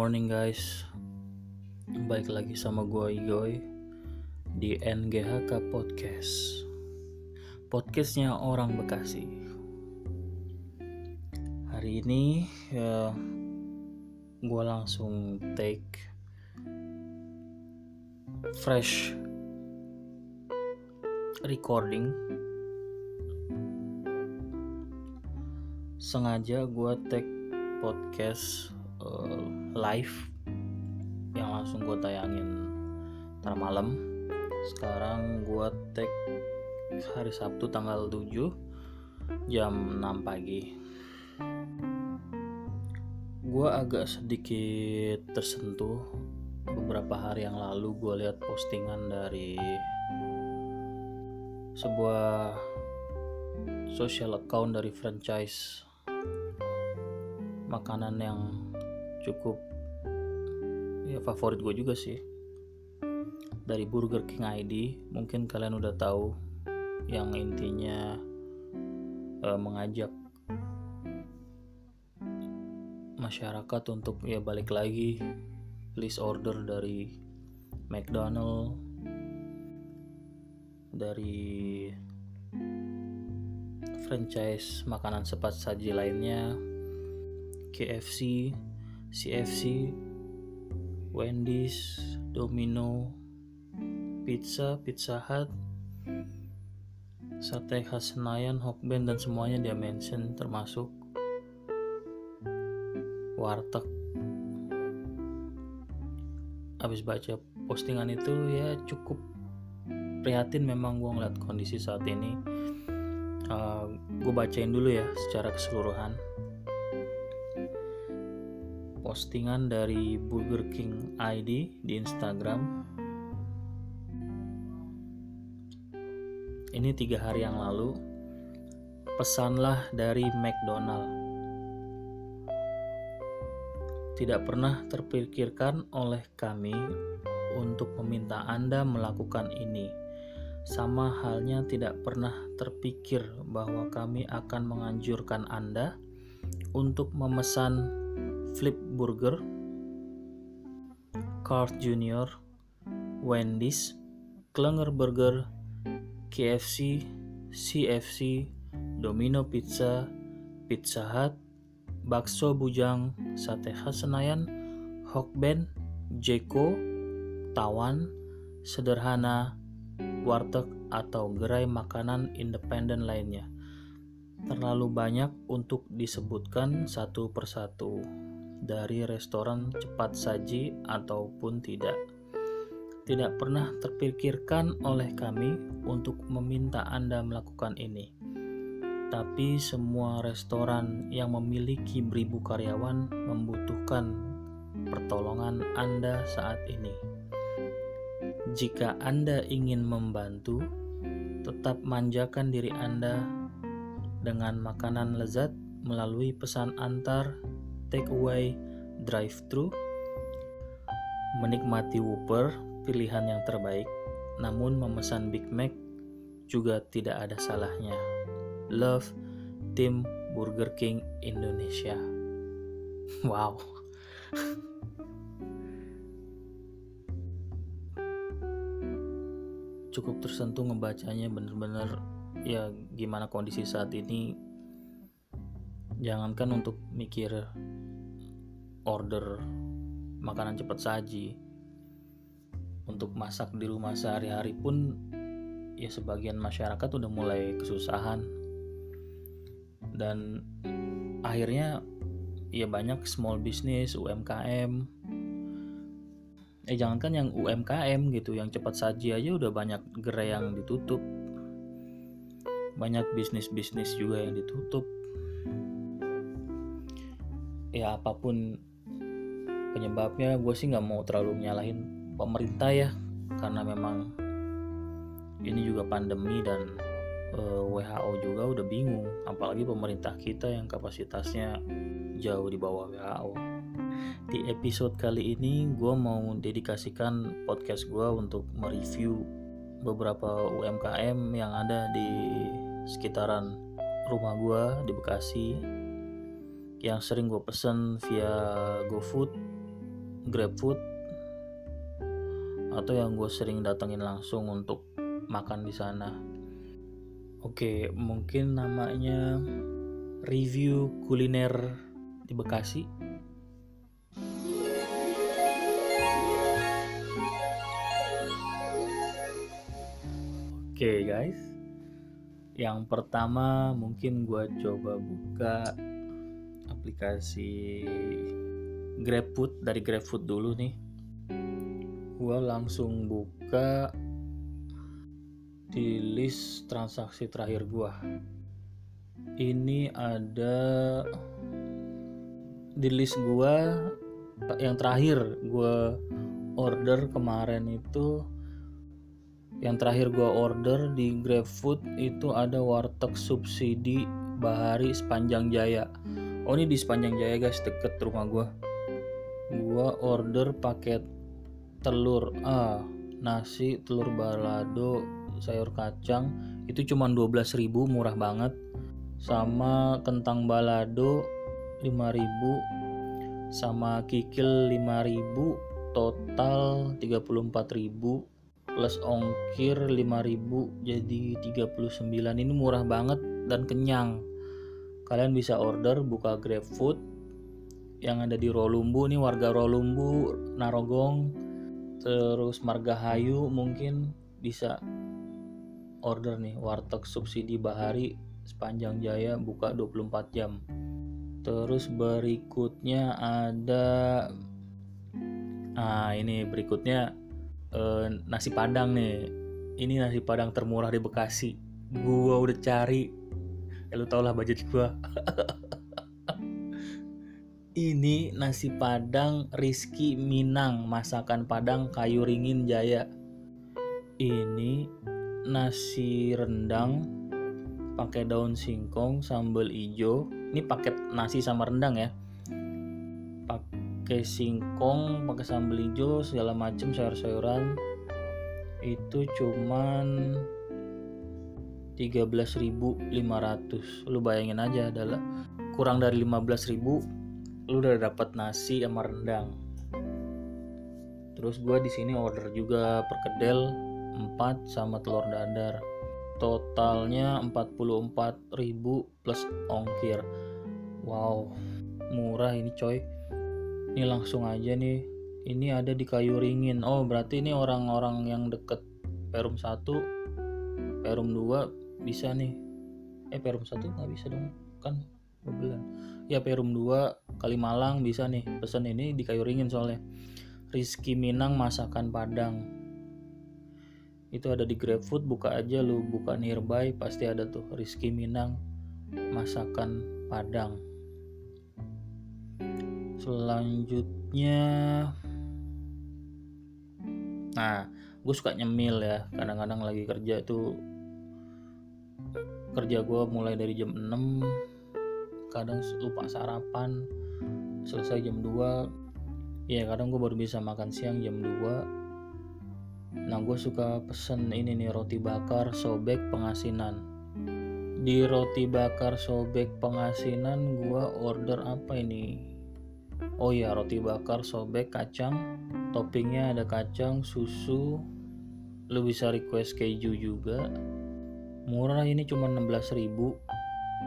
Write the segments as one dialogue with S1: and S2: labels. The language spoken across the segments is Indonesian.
S1: morning guys. Balik lagi sama gue Igoy Di NGHK Podcast. Podcastnya orang Bekasi. Hari ini ya Gue langsung take Fresh Recording. Sengaja gue take podcast uh, live yang langsung gue tayangin ntar malam. Sekarang gue tag hari Sabtu tanggal 7 jam 6 pagi. Gue agak sedikit tersentuh. Beberapa hari yang lalu gue lihat postingan dari sebuah social account dari franchise makanan yang cukup ya favorit gue juga sih. Dari Burger King ID mungkin kalian udah tahu yang intinya eh, mengajak masyarakat untuk ya balik lagi list order dari McDonald dari franchise makanan cepat saji lainnya KFC, CFC, Wendy's, Domino, Pizza, Pizza Hut, Sate khas Senayan, Hokben dan semuanya dia mention termasuk warteg. Abis baca postingan itu ya cukup prihatin memang gue ngeliat kondisi saat ini. Uh, gue bacain dulu ya secara keseluruhan postingan dari Burger King ID di Instagram. Ini tiga hari yang lalu. Pesanlah dari McDonald. Tidak pernah terpikirkan oleh kami untuk meminta Anda melakukan ini. Sama halnya tidak pernah terpikir bahwa kami akan menganjurkan Anda untuk memesan Flip Burger, Carl Junior, Wendy's, Klenger Burger, KFC, CFC, Domino Pizza, Pizza Hut, Bakso Bujang, Sate khas Senayan, Hokben, Jeko, Tawan, Sederhana, Warteg atau gerai makanan independen lainnya. Terlalu banyak untuk disebutkan satu persatu dari restoran cepat saji ataupun tidak. Tidak pernah terpikirkan oleh kami untuk meminta Anda melakukan ini. Tapi semua restoran yang memiliki beribu karyawan membutuhkan pertolongan Anda saat ini. Jika Anda ingin membantu, tetap manjakan diri Anda dengan makanan lezat melalui pesan antar take away, drive-thru, menikmati Whopper, pilihan yang terbaik, namun memesan Big Mac juga tidak ada salahnya. Love, tim Burger King Indonesia. Wow. Cukup tersentuh ngebacanya bener-bener ya gimana kondisi saat ini jangankan untuk mikir order makanan cepat saji untuk masak di rumah sehari-hari pun ya sebagian masyarakat udah mulai kesusahan. Dan akhirnya ya banyak small business UMKM eh jangankan yang UMKM gitu yang cepat saji aja udah banyak gerai yang ditutup. Banyak bisnis-bisnis juga yang ditutup ya apa pun penyebabnya gue sih nggak mau terlalu nyalahin pemerintah ya. Karena memang ini juga pandemi dan uh, eh, WHO juga udah bingung. Apalagi pemerintah kita yang kapasitasnya jauh di bawah WHO di episode kali ini gue mau dedikasikan podcast gue untuk mereview beberapa UMKM yang ada di sekitaran rumah gue di Bekasi yang sering gue pesen via GoFood GrabFood atau yang gue sering datengin langsung untuk makan di sana. Oke, mungkin namanya review kuliner di Bekasi. Oke guys, yang pertama mungkin gue coba buka aplikasi GrabFood dari GrabFood dulu nih. Gue langsung buka di list transaksi terakhir gue. Ini ada di list gue yang terakhir gue order kemarin itu yang terakhir gue order di GrabFood itu ada warteg subsidi Bahari sepanjang Jaya oh ini di sepanjang Jaya guys deket rumah gue gue order paket telur ah nasi telur balado sayur kacang. Itu cuma 12.000 murah banget. Sama kentang balado 5000 sama kikil 5000 total 34000 plus ongkir 5000 jadi 39 ini murah banget dan kenyang kalian bisa order buka GrabFood yang ada di Rolumbu nih warga Rolumbu Narogong terus Margahayu mungkin bisa order nih warteg subsidi Bahari sepanjang Jaya buka 24 jam. Terus berikutnya ada ah ini berikutnya uh, nasi padang nih. Ini nasi padang termurah di Bekasi. Gua udah cari ya lu tau lah budget gua. Ini nasi padang Rizky Minang masakan padang kayu ringin jaya. Ini nasi rendang pakai daun singkong sambal hijau ini paket nasi sama rendang ya. Pakai singkong pakai sambal hijau segala macem sayur-sayuran. Itu cuman 13.500 lu bayangin aja adalah kurang dari 15.000 lu udah dapat nasi sama rendang. Terus gue di sini order juga perkedel 4 sama telur dadar. Totalnya 44.000 plus ongkir. Wow murah ini coy. Ini langsung aja nih. Ini ada di kayu ringin. Oh berarti ini orang-orang yang deket perum 1 perum 2 bisa nih. Eh perum 1 nggak bisa dong. Kan bebelan ya perum 2 Kalimalang bisa nih. Pesan ini di kayu ringin soalnya. Rizky Minang masakan Padang. Itu ada di GrabFood buka aja lu. Buka nearby pasti ada tuh. Rizky Minang masakan Padang. Selanjutnya. Nah gue suka nyemil ya. Kadang-kadang lagi kerja tuh kerja gue mulai dari jam 6 kadang lupa sarapan selesai jam 2 ya kadang gue baru bisa makan siang jam 2 nah gue suka pesen ini nih roti bakar sobek pengasinan. Di roti bakar sobek pengasinan gue order apa ini? Oh ya roti bakar sobek kacang. Toppingnya ada kacang susu. Lu bisa request keju juga murah ini cuma 16.000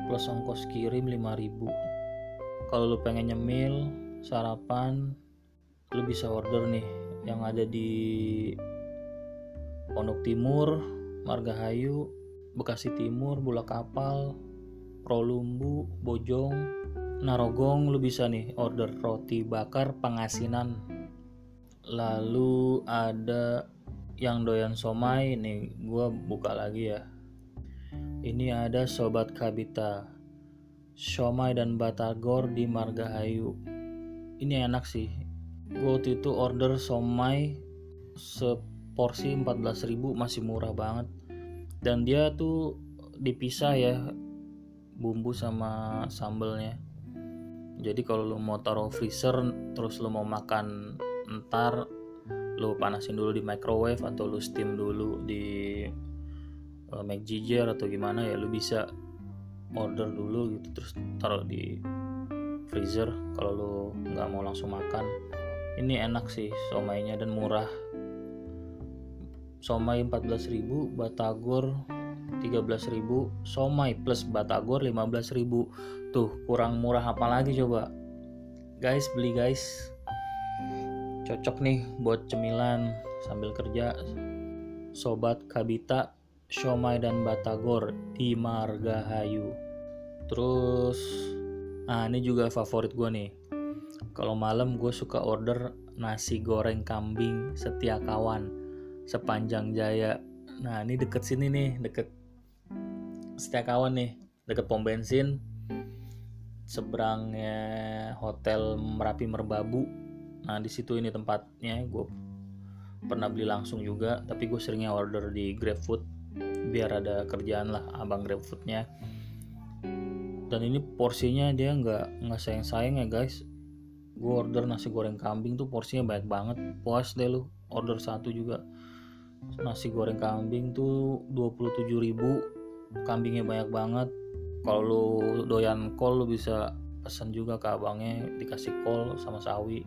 S1: plus ongkos kirim 5.000 kalau lu pengen nyemil sarapan lu bisa order nih yang ada di Pondok Timur Margahayu Bekasi Timur Bulak Kapal Prolumbu Bojong Narogong lu bisa nih order roti bakar pengasinan. Lalu ada yang doyan somai nih gue buka lagi ya ini ada sobat kabita somai dan batagor di Margahayu. Ini enak sih. Gue waktu itu order somai seporsi 14.000 masih murah banget. Dan dia tuh dipisah ya bumbu sama sambelnya. Jadi kalau lu mau taruh freezer terus lu mau makan ntar lu panasin dulu di microwave atau lu steam dulu di uh, McGiger atau gimana ya lu bisa order dulu gitu terus taruh di freezer kalau lu nggak mau langsung makan. Ini enak sih somainya dan murah. Somai 14.000 batagor 13.000 somai plus batagor 15.000 tuh kurang murah apa lagi coba? Guys beli guys. Cocok nih buat cemilan sambil kerja. Sobat kabita somai dan batagor di Margahayu. Terus nah ini juga favorit gue nih. Kalau malam gue suka order nasi goreng kambing setia kawan sepanjang jaya. Nah ini deket sini nih deket kawan nih deket pom bensin seberangnya hotel Merapi Merbabu. Nah di situ ini tempatnya. Gue pernah beli langsung juga tapi gue seringnya order di GrabFood biar ada kerjaan lah abang GrabFoodnya. Dan ini porsinya dia nggak nggak sayang sayang ya guys. Gue order nasi goreng kambing tuh porsinya banyak banget. Puas deh lu order satu juga. Nasi goreng kambing tuh 27.000 kambingnya banyak banget. Kalau lu doyan kol lu bisa pesan juga ke abangnya dikasih kol sama sawi.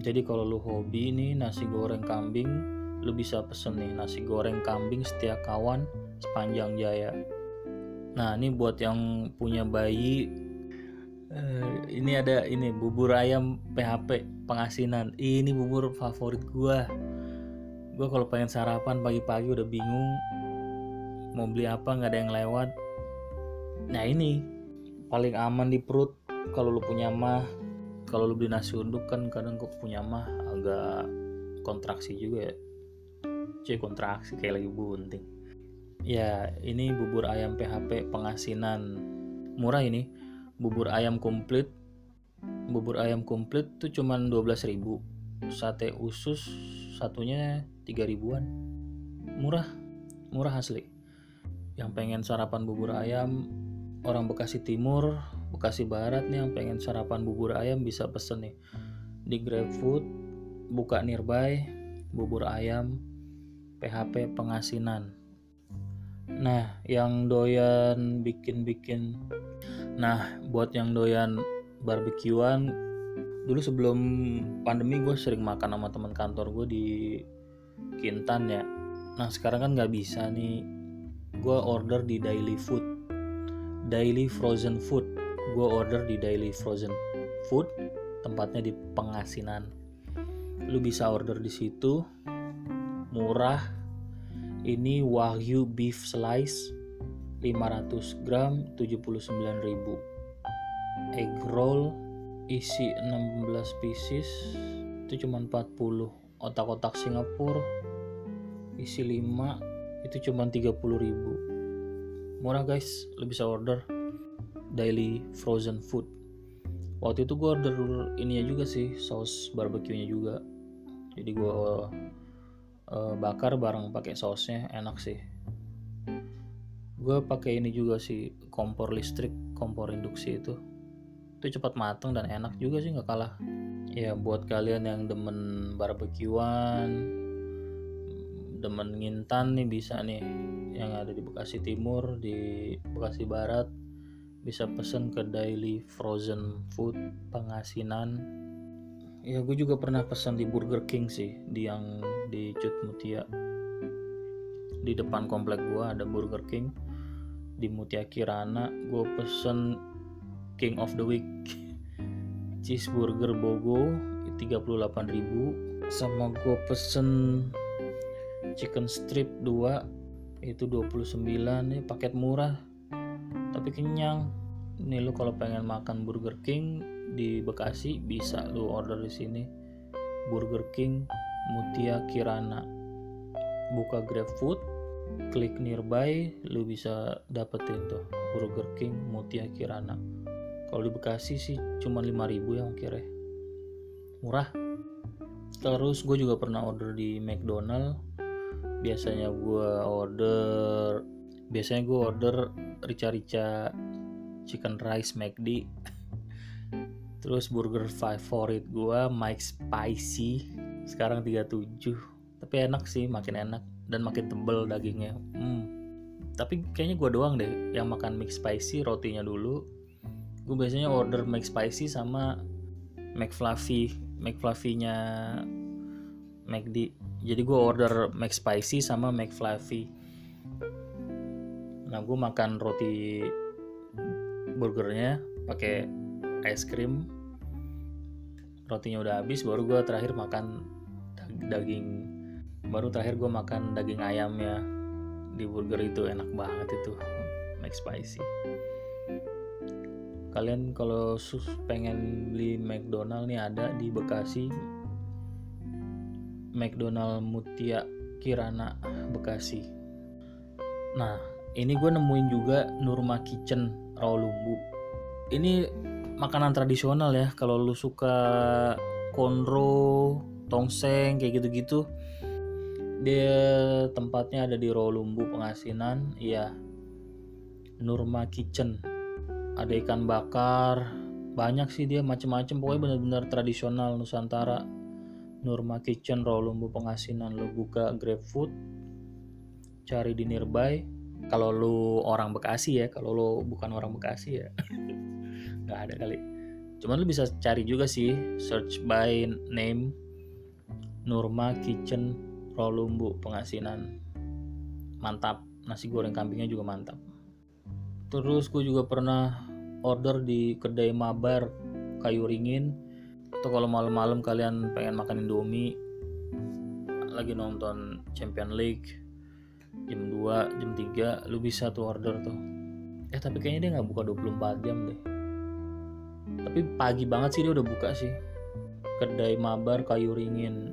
S1: Jadi kalau lu hobi nih nasi goreng kambing lu bisa pesen nih nasi goreng kambing setia kawan sepanjang jaya. Nah ini buat yang punya bayi uh, ini ada ini bubur ayam PHP pengasinan ini bubur favorit gua. Gue kalau pengen sarapan pagi-pagi udah bingung mau beli apa nggak ada yang lewat. Nah ini paling aman di perut kalau lu punya mah. Kalau lu beli nasi uduk kan kadang kok punya mah agak kontraksi juga ya cuy kontraksi kayak lagi bunting. Ya ini bubur ayam PHP pengasinan. Murah ini. Bubur ayam komplit. Bubur ayam komplit tuh cuman 12.000 sate usus satunya 3 ribuan. Murah. Murah asli. Yang pengen sarapan bubur ayam orang Bekasi Timur Bekasi Barat nih yang pengen sarapan bubur ayam bisa pesen nih. Di GrabFood buka nearby bubur ayam PHP pengasinan. Nah yang doyan bikin-bikin. Nah buat yang doyan barbekyuan dulu sebelum pandemi gue sering makan sama teman kantor gue di Kintan ya. Nah sekarang kan nggak bisa nih. Gue order di Daily Food. Daily Frozen Food. Gue order di Daily Frozen Food tempatnya di Pengasinan. Lu bisa order di situ murah. Ini Wagyu beef slice 500 gram 79.000 egg roll isi 16 pieces itu cuma 40 otak-otak Singapura isi 5 itu cuma 30 ribu. Murah guys. Lo bisa order. Daily frozen food. Waktu itu gue order ini juga sih saus barbecue nya juga. Jadi gue uh, bakar bareng pakai sausnya enak sih. Gue pakai ini juga sih kompor listrik kompor induksi itu. Itu cepat matang dan enak juga sih nggak kalah. Ya buat kalian yang demen barbekyuan demen ngintan nih bisa nih yang ada di Bekasi Timur di Bekasi Barat bisa pesen ke Daily Frozen Food Pengasinan ya gue juga pernah pesan di Burger King sih di yang di Cut Mutia. Di depan komplek gue ada Burger King di Mutia Kirana. Gue pesen King of the Week. Cheeseburger Bogo 38.000 sama gue pesen chicken strip 2 itu 29 nih paket murah tapi kenyang. Ini lu kalau pengen makan Burger King di Bekasi bisa lu order di sini. Burger King Mutia Kirana. Buka GrabFood klik nearby lu bisa dapetin tuh Burger King Mutia Kirana. Kalau di Bekasi sih cuma 5000 ya akhirnya. Murah. Terus gue juga pernah order di McDonald. Biasanya gue order biasanya gue order rica-rica chicken rice McD terus burger favorit gue Mike Spicy. Sekarang 37 tapi enak sih makin enak. Dan makin tebel dagingnya. Hmm. tapi kayaknya gue doang deh yang makan mix spicy rotinya dulu. Gue biasanya order McSpicy sama McFluffy. McFluffy-nya McD. Jadi gue order McSpicy sama McFluffy. Nah gue makan roti burgernya pakai es krim rotinya udah habis baru gue terakhir makan daging baru terakhir gue makan daging ayamnya. Di burger itu enak banget itu McSpicy kalian kalau sus pengen beli McDonald nih ada di Bekasi. McDonald Mutia Kirana Bekasi. Nah ini gue nemuin juga Nurma Kitchen raw lumbu. Ini makanan tradisional ya. Kalau lu suka konro tongseng kayak gitu-gitu dia tempatnya ada di Rolumbu Pengasinan iya. Nurma Kitchen. Ada ikan bakar. Banyak sih dia macem-macem. Pokoknya bener-bener tradisional Nusantara. Nurma Kitchen Rolumbu Pengasinan. Lu buka GrabFood cari di nearby. Kalau lu orang Bekasi ya kalau lu bukan orang Bekasi ya nggak ada kali. Cuman lu bisa cari juga sih search by name Nurma Kitchen Rolumbu pengasinan. Mantap nasi goreng kambingnya juga mantap. Terus gue juga pernah order di kedai mabar kayu ringin. Atau kalau malam-malam kalian pengen makan indomie lagi nonton Champion League jam 2 jam 3 lu bisa tuh order tuh. Eh tapi kayaknya dia nggak buka 24 jam deh tapi pagi banget sih dia udah buka sih. Kedai mabar kayu ringin.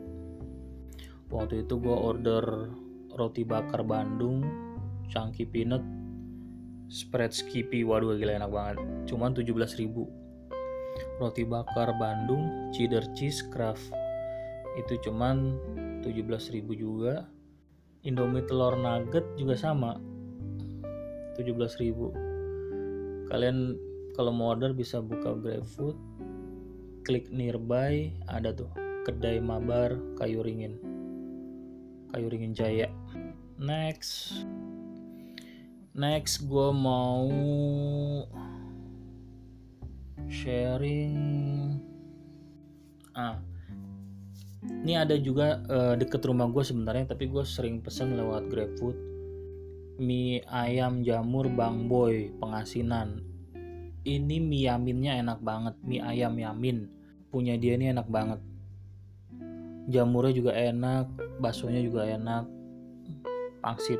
S1: Waktu itu gue order roti bakar Bandung chunky peanut spread skippy. Waduh gila enak banget. Cuman 17 ribu. Roti bakar Bandung cheddar cheese craft itu cuman 17 ribu juga. Indomie telur nugget juga sama. 17 ribu. Kalian kalau mau order bisa buka GrabFood klik nearby ada tuh kedai mabar kayu ringin. Kayu ringin jaya. Next. Next gue mau sharing. Ah. Ini ada juga uh, deket rumah gue sebenarnya tapi gue sering pesen lewat GrabFood. Mie ayam jamur Bang Boy pengasinan ini mie yaminnya enak banget mie ayam yamin. Punya dia ini enak banget. Jamurnya juga enak baksonya juga enak pangsit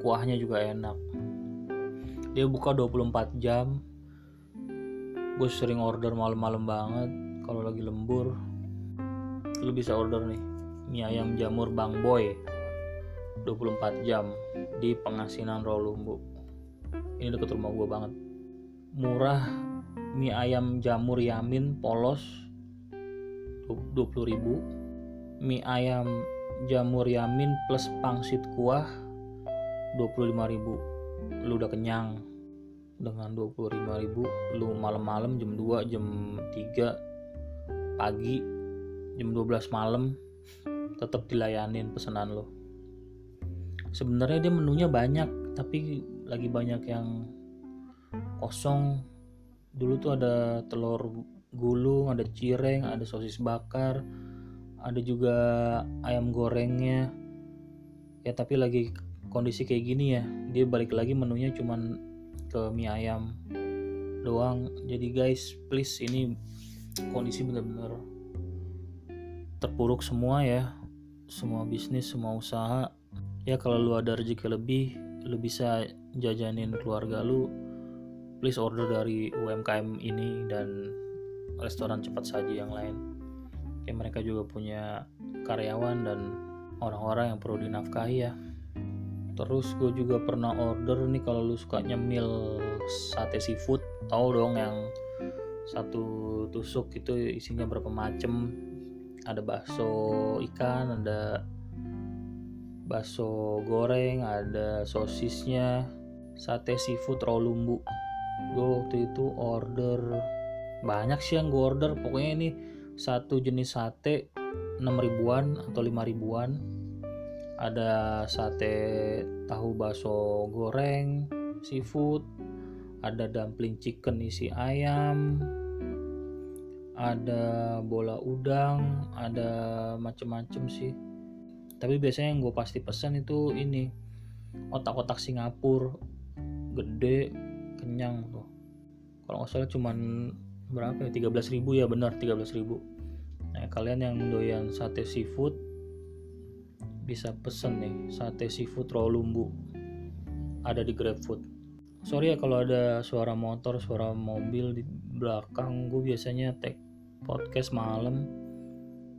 S1: kuahnya juga enak. Dia buka 24 jam. Gue sering order malam-malam banget kalau lagi lembur. Lu bisa order nih mie ayam jamur Bang Boy. 24 jam di pengasinan Rolumbu ini deket rumah gue banget murah mie ayam jamur yamin polos 20.000 mie ayam jamur yamin plus pangsit kuah 25.000 lu udah kenyang. Dengan 25.000 lu malam-malam jam 2 jam 3 pagi jam 12 malam tetap dilayanin pesanan lo sebenarnya dia menunya banyak tapi lagi banyak yang kosong dulu tuh ada telur gulung, ada cireng, ada sosis bakar, ada juga ayam gorengnya. Ya tapi lagi kondisi kayak gini ya, dia balik lagi menunya cuman ke mie ayam doang. Jadi guys, please ini kondisi bener-bener terpuruk semua ya. Semua bisnis, semua usaha. Ya kalau lu ada rezeki lebih, lu bisa jajanin keluarga lu. Please order dari UMKM ini dan restoran cepat saji yang lain. Kayak mereka juga punya karyawan dan orang-orang yang perlu dinafkahi ya. Terus gue juga pernah order nih kalau lu suka nyemil sate seafood, tahu dong yang satu tusuk itu isinya berapa macem. Ada bakso ikan, ada bakso goreng, ada sosisnya, sate seafood raw lumbu. Gue waktu itu order. Banyak sih yang gue order. Pokoknya ini satu jenis sate 6 ribuan atau 5 ribuan. Ada sate tahu bakso goreng seafood. Ada dumpling chicken isi ayam. Ada bola udang. Ada macem-macem sih. Tapi biasanya yang gue pasti pesan itu ini otak-otak Singapura. Gede kenyang tuh. Kalau nggak salah cuman berapa ya? 13 ribu ya benar 13 ribu. Nah kalian yang doyan sate seafood bisa pesen nih sate seafood raw lumbu. Ada di GrabFood. Sorry ya kalau ada suara motor suara mobil di belakang. Gue biasanya take podcast malam.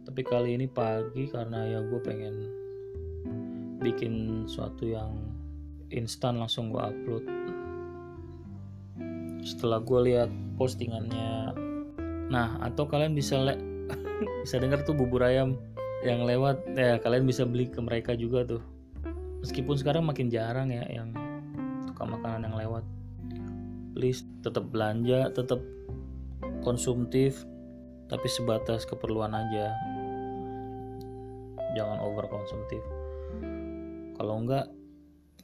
S1: Tapi kali ini pagi karena ya gue pengen bikin suatu yang instan langsung gue upload setelah gue lihat postingannya. Nah atau kalian bisa le bisa dengar tuh bubur ayam yang lewat. Ya kalian bisa beli ke mereka juga tuh. Meskipun sekarang makin jarang ya yang tukang makanan yang lewat. Please tetap belanja tetap konsumtif tapi sebatas keperluan aja. Jangan over konsumtif kalau enggak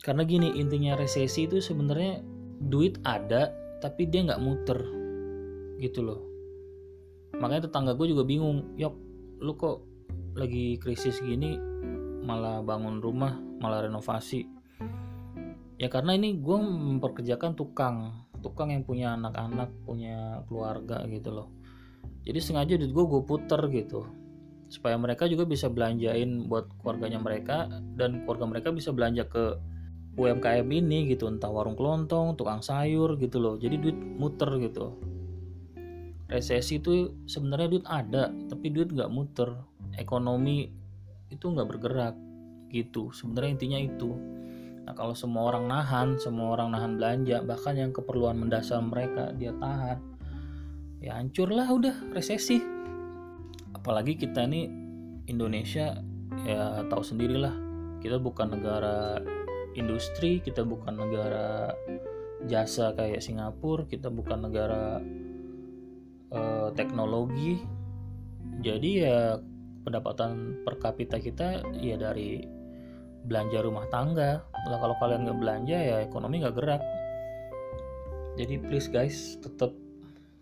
S1: karena gini intinya resesi itu sebenarnya duit ada tapi dia nggak muter. Gitu loh. Makanya tetangga gue juga bingung yok lu kok lagi krisis gini malah bangun rumah malah renovasi. Ya karena ini gue memperkerjakan tukang tukang yang punya anak-anak punya keluarga gitu loh. Jadi sengaja duit gue gue puter gitu supaya mereka juga bisa belanjain buat keluarganya mereka dan keluarga mereka bisa belanja ke UMKM ini gitu entah warung kelontong tukang sayur gitu loh. Jadi duit muter gitu. Resesi itu sebenarnya duit ada tapi duit nggak muter. Ekonomi itu nggak bergerak gitu. Sebenarnya intinya itu. Nah kalau semua orang nahan semua orang nahan belanja bahkan yang keperluan mendasar mereka dia tahan. Ya hancurlah udah resesi. Apalagi kita ini Indonesia ya tahu sendirilah. Kita bukan negara industri, kita bukan negara jasa kayak Singapura, kita bukan negara uh, teknologi. Jadi ya pendapatan per kapita kita ya dari belanja rumah tangga. Lah kalau kalian nggak belanja ya ekonomi nggak gerak. Jadi please guys tetap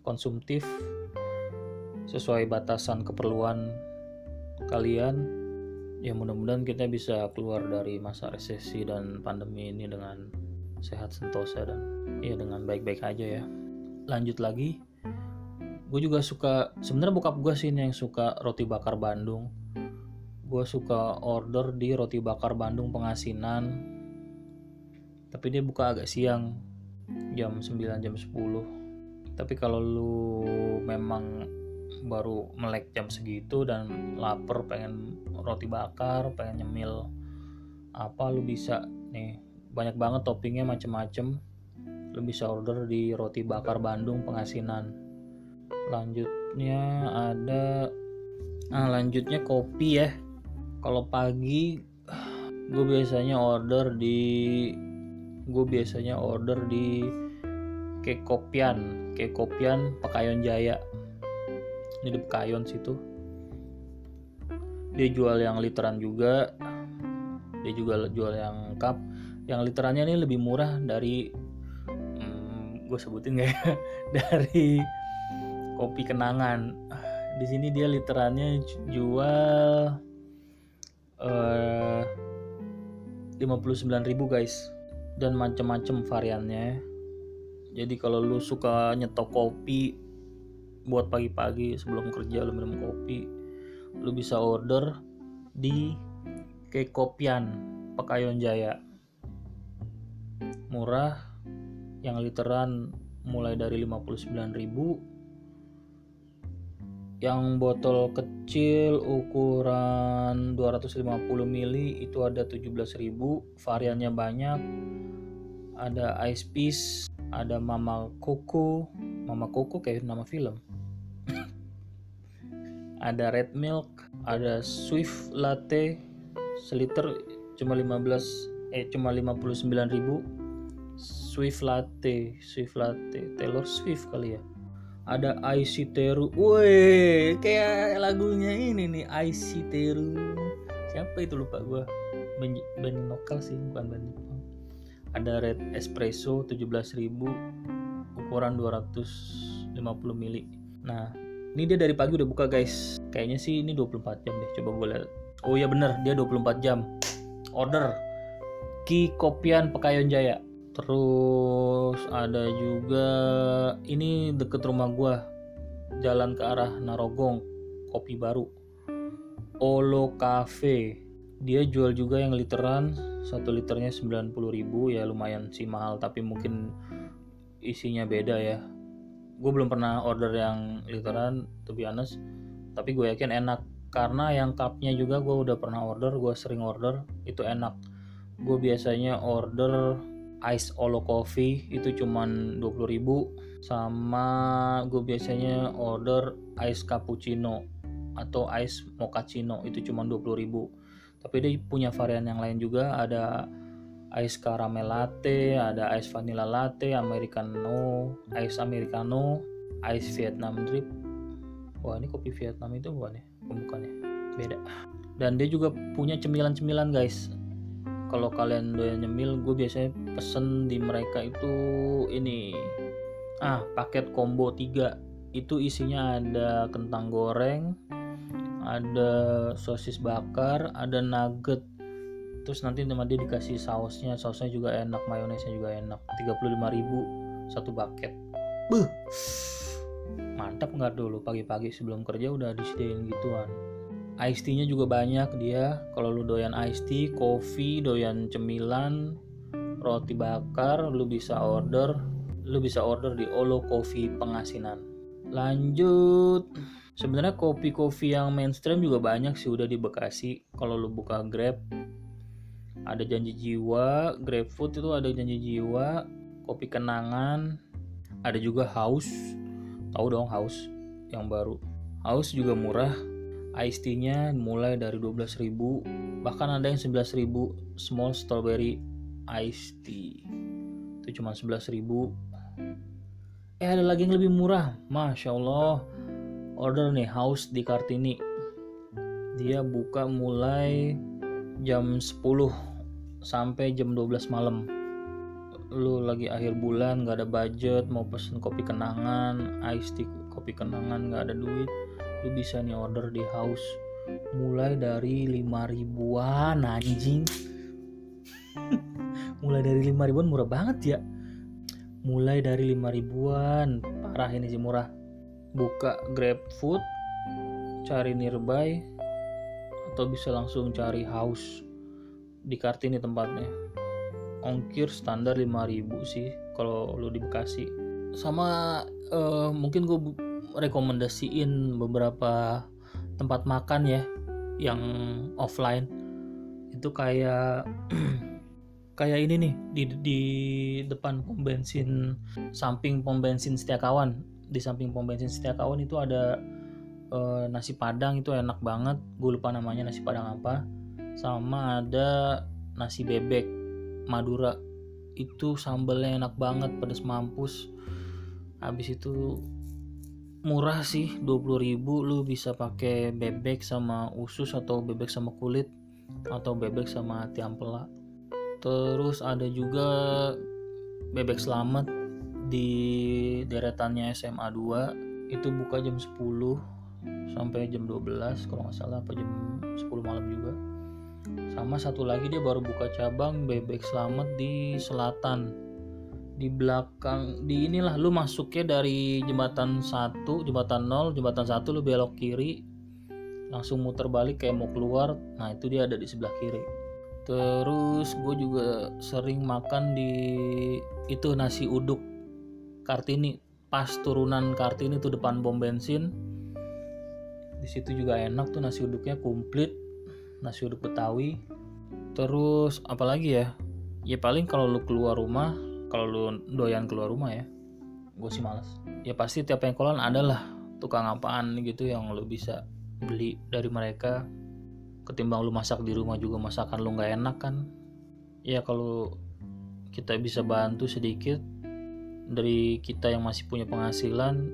S1: konsumtif sesuai batasan keperluan kalian ya mudah-mudahan kita bisa keluar dari masa resesi dan pandemi ini dengan sehat sentosa dan ya dengan baik-baik aja ya. Lanjut lagi gue juga suka sebenarnya bokap gue sih yang suka roti bakar Bandung. Gue suka order di roti bakar Bandung pengasinan tapi dia buka agak siang jam 9 jam 10 tapi kalau lu memang baru melek jam segitu dan lapar pengen roti bakar pengen nyemil apa lu bisa nih banyak banget toppingnya macem-macem. Lu bisa order di roti bakar Bandung pengasinan. Lanjutnya ada nah lanjutnya kopi ya. Kalau pagi gue biasanya order di gue biasanya order di kekopian. Kekopian Pekayon Jaya ini di Pekayon situ. Dia jual yang literan juga. Dia juga jual yang cup. Yang literannya ini lebih murah dari hmm, gue sebutin gak ya? Dari kopi kenangan. Di sini dia literannya jual uh, 59.000 guys. Dan macem-macem variannya. Jadi kalau lu suka nyetok kopi buat pagi-pagi sebelum kerja lu minum kopi lu bisa order di Kekopian Pekayon Jaya. Murah yang literan mulai dari 59.000 yang botol kecil ukuran 250 ml itu ada 17.000 variannya banyak. Ada ice piece ada mama koko mama koko kayak nama film ada red milk, ada swift latte seliter cuma 15 eh cuma 59.000 swift latte, swift latte Taylor Swift kali ya. Ada Icy Teru. Woi, kayak lagunya ini nih Icy Teru. Siapa itu lupa gua. Band, band lokal sih, bukan Jepang. Ada Red Espresso 17.000 ukuran 250 ml. Nah, ini dia dari pagi udah buka guys. Kayaknya sih ini 24 jam deh. Coba gue lihat. Oh iya bener. Dia 24 jam. Order. Ki Kopian Pekayon Jaya. Terus ada juga ini deket rumah gue jalan ke arah Narogong. Kopi baru. Olo Cafe. Dia jual juga yang literan. Satu liternya 90.000 ya lumayan sih mahal. Tapi mungkin isinya beda ya gue belum pernah order yang literan to be honest. Tapi gue yakin enak. Karena yang cupnya juga gue udah pernah order gue sering order itu enak. Gue biasanya order ice olo coffee itu cuman 20.000 sama gue biasanya order ice cappuccino atau ice mochaccino itu cuma 20.000 tapi dia punya varian yang lain juga ada ice caramel latte, ada ice vanilla latte, americano, ice americano, ice Vietnam drip. Wah ini kopi Vietnam itu bukan ya? Bukan ya? Beda. Dan dia juga punya cemilan-cemilan guys. Kalau kalian doyan nyemil, gue biasanya pesen di mereka itu ini. Ah, paket combo 3. Itu isinya ada kentang goreng, ada sosis bakar, ada nugget terus nanti sama dia dikasih sausnya sausnya juga enak mayonesnya juga enak. 35.000 satu paket Buh. mantap nggak dulu? Pagi-pagi sebelum kerja udah disediain gituan. Ice tea-nya juga banyak dia. Kalau lu doyan ice tea, kopi, doyan cemilan, roti bakar, lu bisa order lu bisa order di Olo Coffee Pengasinan. Lanjut. Sebenarnya kopi-kopi yang mainstream juga banyak sih udah di Bekasi. Kalau lu buka Grab ada janji jiwa grapefruit itu ada janji jiwa kopi kenangan ada juga house tahu dong house yang baru. House juga murah. Iced tea nya mulai dari 12.000 bahkan ada yang 11.000 small strawberry iced tea. Itu cuma 11.000 eh ada lagi yang lebih murah. Masya Allah. Order nih house di Kartini. Dia buka mulai jam 10 sampai jam 12 malam. Lu lagi akhir bulan nggak ada budget mau pesen kopi kenangan ice tea kopi kenangan nggak ada duit lu bisa nih order di house. Mulai dari 5 ribuan anjing. Mulai dari 5 ribuan murah banget ya. Mulai dari 5 ribuan parah ini sih murah. Buka grab food cari nearby atau bisa langsung cari house di Kartini tempatnya. Ongkir standar 5000 sih kalau lu di Bekasi. Sama uh, mungkin gue rekomendasiin beberapa tempat makan ya yang offline. Itu kayak kayak ini nih di di depan pom bensin samping pom bensin Setiakawan. Di samping pom bensin Setiakawan itu ada uh, nasi padang itu enak banget. Gue lupa namanya nasi padang apa sama ada nasi bebek Madura. Itu sambalnya enak banget pedas mampus. Habis itu murah sih 20.000 lu bisa pakai bebek sama usus atau bebek sama kulit atau bebek sama tiampela terus ada juga bebek selamat di deretannya SMA 2 itu buka jam 10 sampai jam 12 kalau nggak salah apa jam 10 malam juga sama satu lagi dia baru buka cabang bebek selamat di selatan. Di belakang di inilah lu masuknya dari jembatan satu jembatan nol jembatan satu lu belok kiri. Langsung muter balik kayak mau keluar. Nah itu dia ada di sebelah kiri. Terus gue juga sering makan di itu nasi uduk kartini. Pas turunan kartini tuh depan bom bensin. Di situ juga enak tuh nasi uduknya komplit nasi uduk betawi. Terus apalagi ya? Ya paling kalau lu keluar rumah kalau lu doyan keluar rumah ya gue sih males. Ya pasti tiap pengkolan adalah tukang apaan gitu yang lu bisa beli dari mereka. Ketimbang lu masak di rumah juga masakan lu nggak enak kan. Ya kalau kita bisa bantu sedikit dari kita yang masih punya penghasilan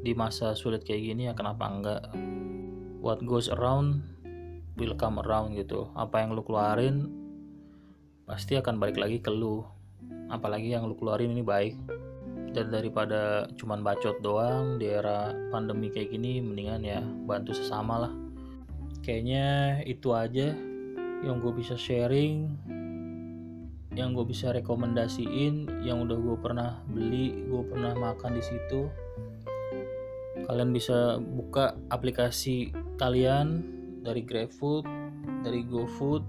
S1: di masa sulit kayak gini ya kenapa enggak? What goes around will come around gitu. Apa yang lu keluarin pasti akan balik lagi ke lu. Apalagi yang lu keluarin ini baik. Dan daripada cuman bacot doang di era pandemi kayak gini mendingan ya bantu sesama lah. Kayaknya itu aja yang gue bisa sharing yang gue bisa rekomendasiin yang udah gue pernah beli gue pernah makan di situ. Kalian bisa buka aplikasi kalian dari GrabFood dari GoFood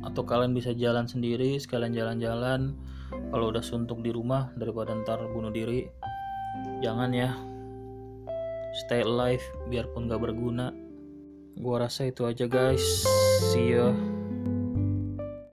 S1: atau kalian bisa jalan sendiri sekalian jalan-jalan. Kalau udah suntuk di rumah daripada ntar bunuh diri jangan ya. Stay alive biarpun gak berguna. Gua rasa itu aja guys. See ya